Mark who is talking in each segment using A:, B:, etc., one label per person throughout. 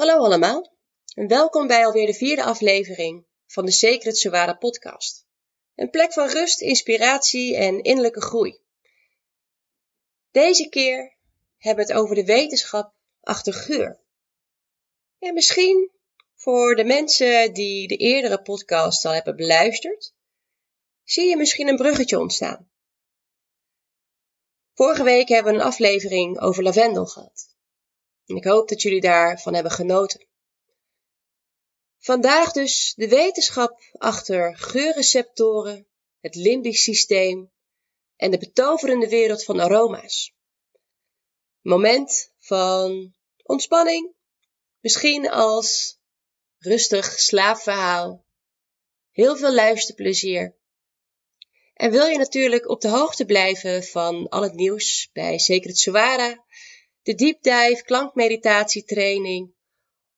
A: Hallo allemaal en welkom bij alweer de vierde aflevering van de Secret Suara podcast. Een plek van rust, inspiratie en innerlijke groei. Deze keer hebben we het over de wetenschap achter geur. En misschien voor de mensen die de eerdere podcast al hebben beluisterd, zie je misschien een bruggetje ontstaan. Vorige week hebben we een aflevering over lavendel gehad. En ik hoop dat jullie daarvan hebben genoten. Vandaag dus de wetenschap achter geurreceptoren, het limbisch systeem en de betoverende wereld van aroma's. Moment van ontspanning, misschien als rustig slaapverhaal, heel veel luisterplezier. En wil je natuurlijk op de hoogte blijven van al het nieuws bij Secret Suara, de deep dive klankmeditatietraining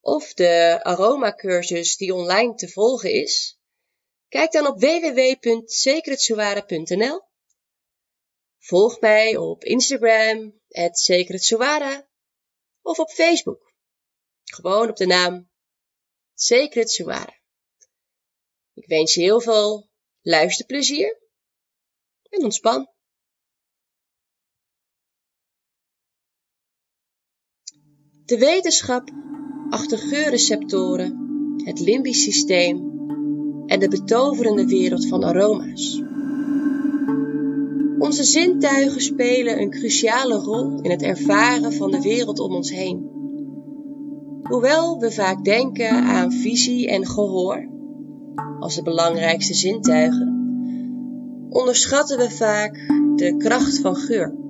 A: of de aromacursus die online te volgen is, kijk dan op www.secretsuara.nl. Volg mij op Instagram, @secretsuara of op Facebook. Gewoon op de naam Secret Suara. Ik wens je heel veel luisterplezier en ontspan. De wetenschap achter geurreceptoren, het limbisch systeem en de betoverende wereld van aroma's. Onze zintuigen spelen een cruciale rol in het ervaren van de wereld om ons heen. Hoewel we vaak denken aan visie en gehoor als de belangrijkste zintuigen, onderschatten we vaak de kracht van geur.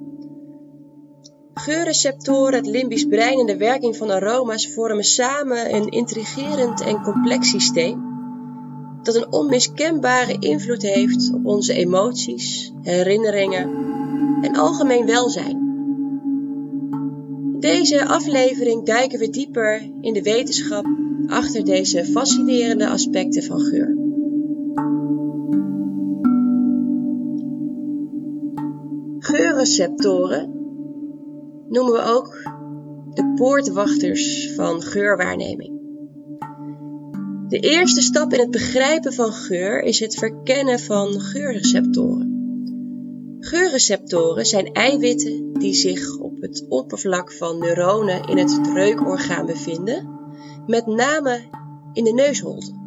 A: Geurreceptoren, het limbisch brein en de werking van aroma's vormen samen een intrigerend en complex systeem dat een onmiskenbare invloed heeft op onze emoties, herinneringen en algemeen welzijn. In deze aflevering duiken we dieper in de wetenschap achter deze fascinerende aspecten van geur. Geurreceptoren noemen we ook de poortwachters van geurwaarneming. De eerste stap in het begrijpen van geur is het verkennen van geurreceptoren. Geurreceptoren zijn eiwitten die zich op het oppervlak van neuronen in het reukorgaan bevinden, met name in de neusholte.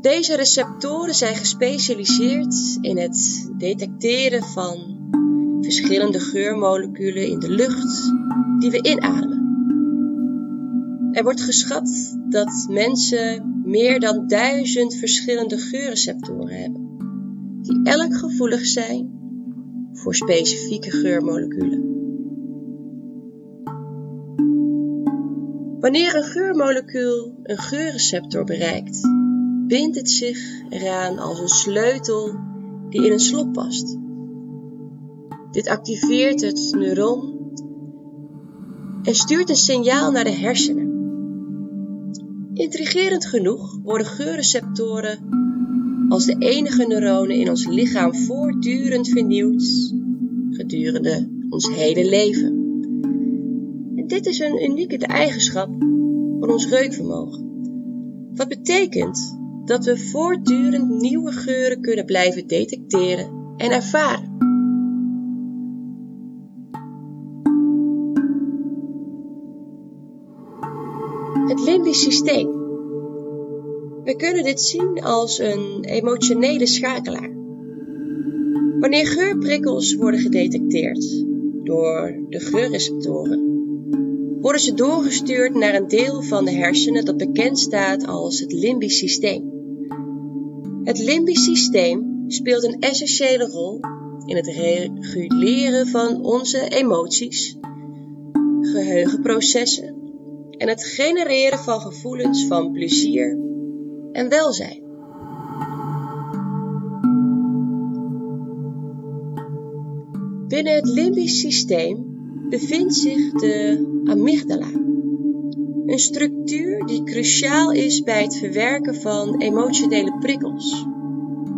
A: Deze receptoren zijn gespecialiseerd in het detecteren van verschillende geurmoleculen in de lucht die we inademen. Er wordt geschat dat mensen meer dan duizend verschillende geurreceptoren hebben, die elk gevoelig zijn voor specifieke geurmoleculen. Wanneer een geurmolecuul een geurreceptor bereikt, bindt het zich eraan als een sleutel die in een slot past. Dit activeert het neuron en stuurt een signaal naar de hersenen. Intrigerend genoeg worden geurreceptoren als de enige neuronen in ons lichaam voortdurend vernieuwd gedurende ons hele leven. En dit is een unieke eigenschap van ons reukvermogen. Wat betekent dat we voortdurend nieuwe geuren kunnen blijven detecteren en ervaren. Het limbisch systeem. We kunnen dit zien als een emotionele schakelaar. Wanneer geurprikkels worden gedetecteerd door de geurreceptoren, worden ze doorgestuurd naar een deel van de hersenen dat bekend staat als het limbisch systeem. Het limbisch systeem speelt een essentiële rol in het reguleren van onze emoties, geheugenprocessen en het genereren van gevoelens van plezier en welzijn. Binnen het limbisch systeem bevindt zich de amygdala, een structuur die cruciaal is bij het verwerken van emotionele prikkels,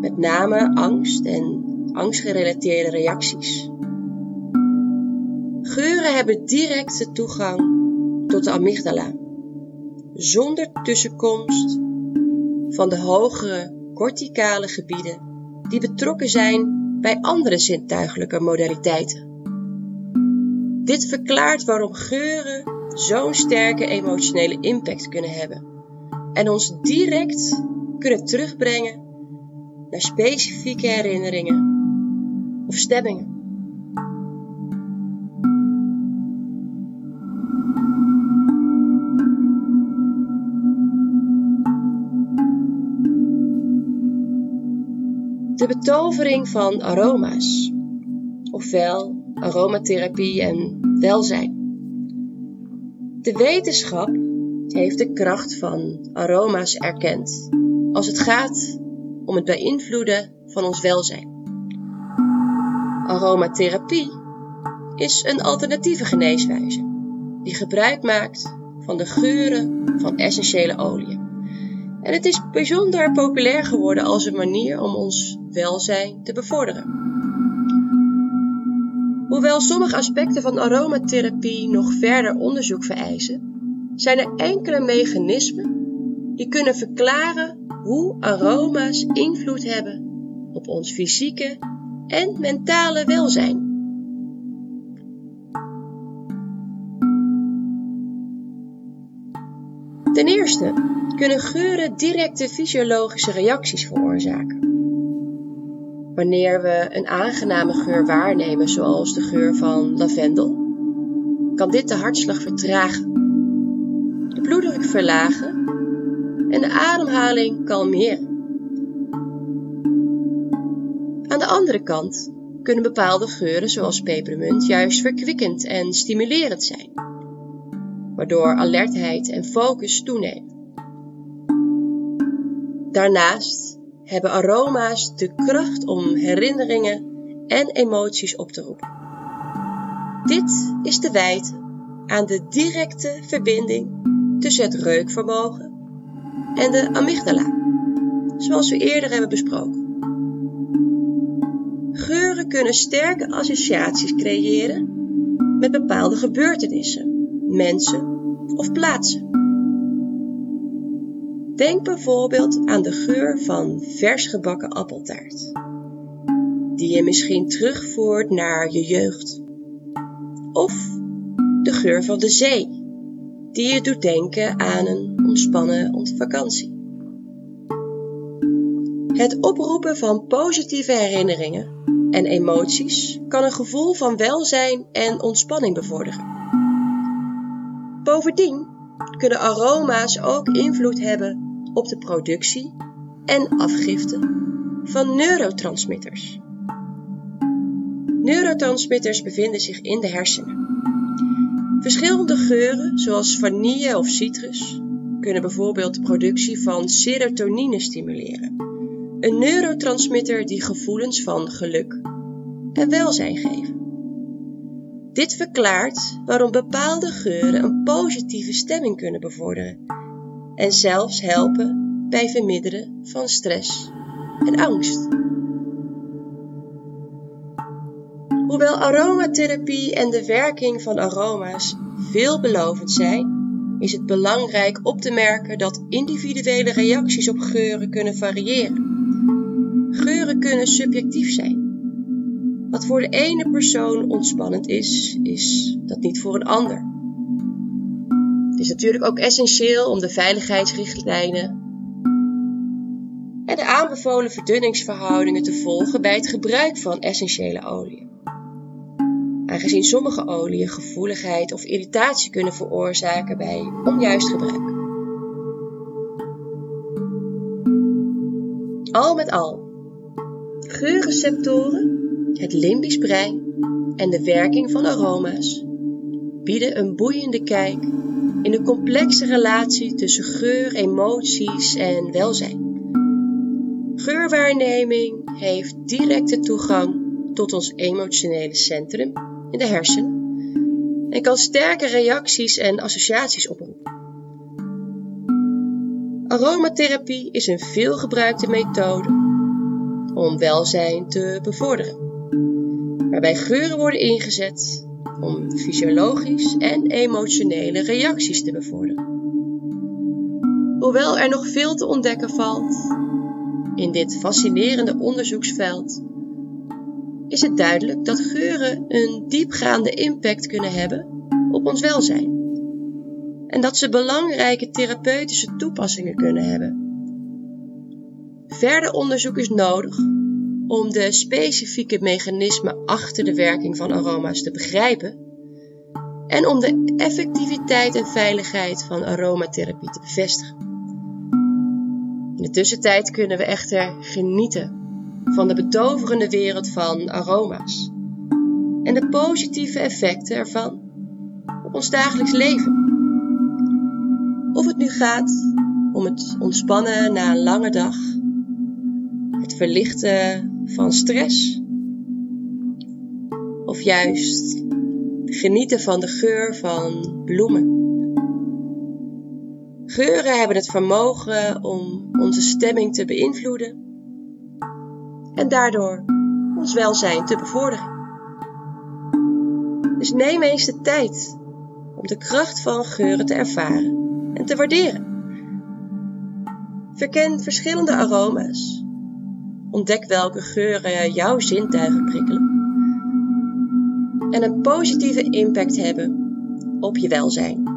A: met name angst en angstgerelateerde reacties. Geuren hebben directe toegang tot de amygdala, zonder tussenkomst van de hogere corticale gebieden die betrokken zijn bij andere zintuigelijke modaliteiten. Dit verklaart waarom geuren zo'n sterke emotionele impact kunnen hebben en ons direct kunnen terugbrengen naar specifieke herinneringen of stemmingen. De betovering van aroma's, ofwel aromatherapie en welzijn. De wetenschap heeft de kracht van aroma's erkend als het gaat om het beïnvloeden van ons welzijn. Aromatherapie is een alternatieve geneeswijze die gebruik maakt van de geuren van essentiële oliën. En het is bijzonder populair geworden als een manier om ons welzijn te bevorderen. Hoewel sommige aspecten van aromatherapie nog verder onderzoek vereisen, zijn er enkele mechanismen die kunnen verklaren hoe aroma's invloed hebben op ons fysieke en mentale welzijn. Ten eerste kunnen geuren directe fysiologische reacties veroorzaken. Wanneer we een aangename geur waarnemen, zoals de geur van lavendel, kan dit de hartslag vertragen, de bloeddruk verlagen en de ademhaling kalmeren. Aan de andere kant kunnen bepaalde geuren, zoals pepermunt, juist verkwikkend en stimulerend zijn, waardoor alertheid en focus toenemen. Daarnaast hebben aroma's de kracht om herinneringen en emoties op te roepen. Dit is te wijten aan de directe verbinding tussen het reukvermogen en de amygdala, zoals we eerder hebben besproken. Geuren kunnen sterke associaties creëren met bepaalde gebeurtenissen, mensen of plaatsen. Denk bijvoorbeeld aan de geur van vers gebakken appeltaart, die je misschien terugvoert naar je jeugd. Of de geur van de zee, die je doet denken aan een ontspannen vakantie. Het oproepen van positieve herinneringen en emoties kan een gevoel van welzijn en ontspanning bevorderen. Bovendien kunnen aroma's ook invloed hebben op de productie en afgifte van neurotransmitters. Neurotransmitters bevinden zich in de hersenen. Verschillende geuren, zoals vanille of citrus, kunnen bijvoorbeeld de productie van serotonine stimuleren, een neurotransmitter die gevoelens van geluk en welzijn geven. Dit verklaart waarom bepaalde geuren een positieve stemming kunnen bevorderen en zelfs helpen bij verminderen van stress en angst. Hoewel aromatherapie en de werking van aroma's veelbelovend zijn, is het belangrijk op te merken dat individuele reacties op geuren kunnen variëren. Geuren kunnen subjectief zijn. Wat voor de ene persoon ontspannend is, is dat niet voor een ander. Het is natuurlijk ook essentieel om de veiligheidsrichtlijnen en de aanbevolen verdunningsverhoudingen te volgen bij het gebruik van essentiële oliën. Aangezien sommige oliën gevoeligheid of irritatie kunnen veroorzaken bij onjuist gebruik. Al met al, geurreceptoren, het limbisch brein en de werking van aroma's bieden een boeiende kijk in de complexe relatie tussen geur, emoties en welzijn. Geurwaarneming heeft directe toegang tot ons emotionele centrum in de hersenen en kan sterke reacties en associaties oproepen. Aromatherapie is een veelgebruikte methode om welzijn te bevorderen, waarbij geuren worden ingezet om fysiologisch en emotionele reacties te bevorderen. Hoewel er nog veel te ontdekken valt in dit fascinerende onderzoeksveld, is het duidelijk dat geuren een diepgaande impact kunnen hebben op ons welzijn en dat ze belangrijke therapeutische toepassingen kunnen hebben. Verder onderzoek is nodig om de specifieke mechanismen achter de werking van aroma's te begrijpen en om de effectiviteit en veiligheid van aromatherapie te bevestigen. In de tussentijd kunnen we echter genieten van de betoverende wereld van aroma's en de positieve effecten ervan op ons dagelijks leven. Of het nu gaat om het ontspannen na een lange dag, het verlichten van stress, of juist genieten van de geur van bloemen. Geuren hebben het vermogen om onze stemming te beïnvloeden en daardoor ons welzijn te bevorderen. Dus neem eens de tijd om de kracht van geuren te ervaren en te waarderen. Verken verschillende aroma's. Ontdek welke geuren jouw zintuigen prikkelen en een positieve impact hebben op je welzijn.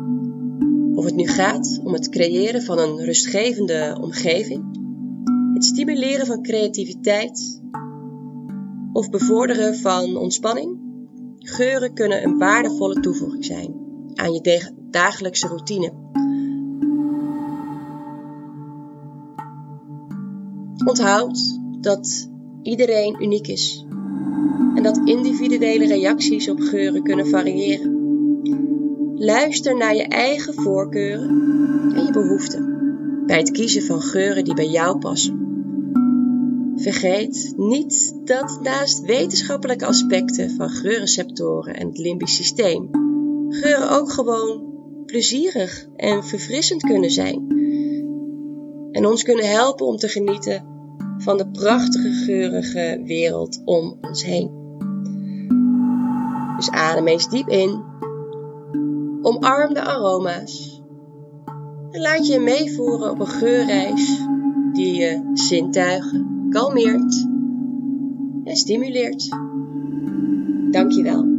A: Of het nu gaat om het creëren van een rustgevende omgeving, het stimuleren van creativiteit of bevorderen van ontspanning, geuren kunnen een waardevolle toevoeging zijn aan je dagelijkse routine. Onthoud dat iedereen uniek is en dat individuele reacties op geuren kunnen variëren. Luister naar je eigen voorkeuren en je behoeften bij het kiezen van geuren die bij jou passen. Vergeet niet dat naast wetenschappelijke aspecten van geurreceptoren en het limbisch systeem, geuren ook gewoon plezierig en verfrissend kunnen zijn. En ons kunnen helpen om te genieten van de prachtige geurige wereld om ons heen. Dus adem eens diep in. Omarm de aroma's. En laat je meevoeren op een geurreis die je zintuigen kalmeert en stimuleert. Dankjewel.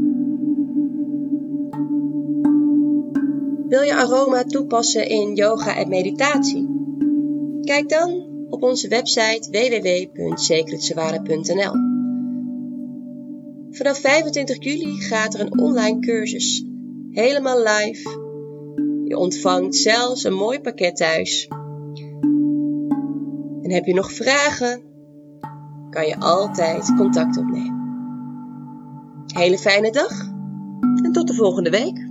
A: Wil je aroma toepassen in yoga en meditatie? Kijk dan op onze website www.secretseware.nl. Vanaf 25 juli gaat er een online cursus, helemaal live. Je ontvangt zelfs een mooi pakket thuis. En heb je nog vragen, kan je altijd contact opnemen. Hele fijne dag en tot de volgende week.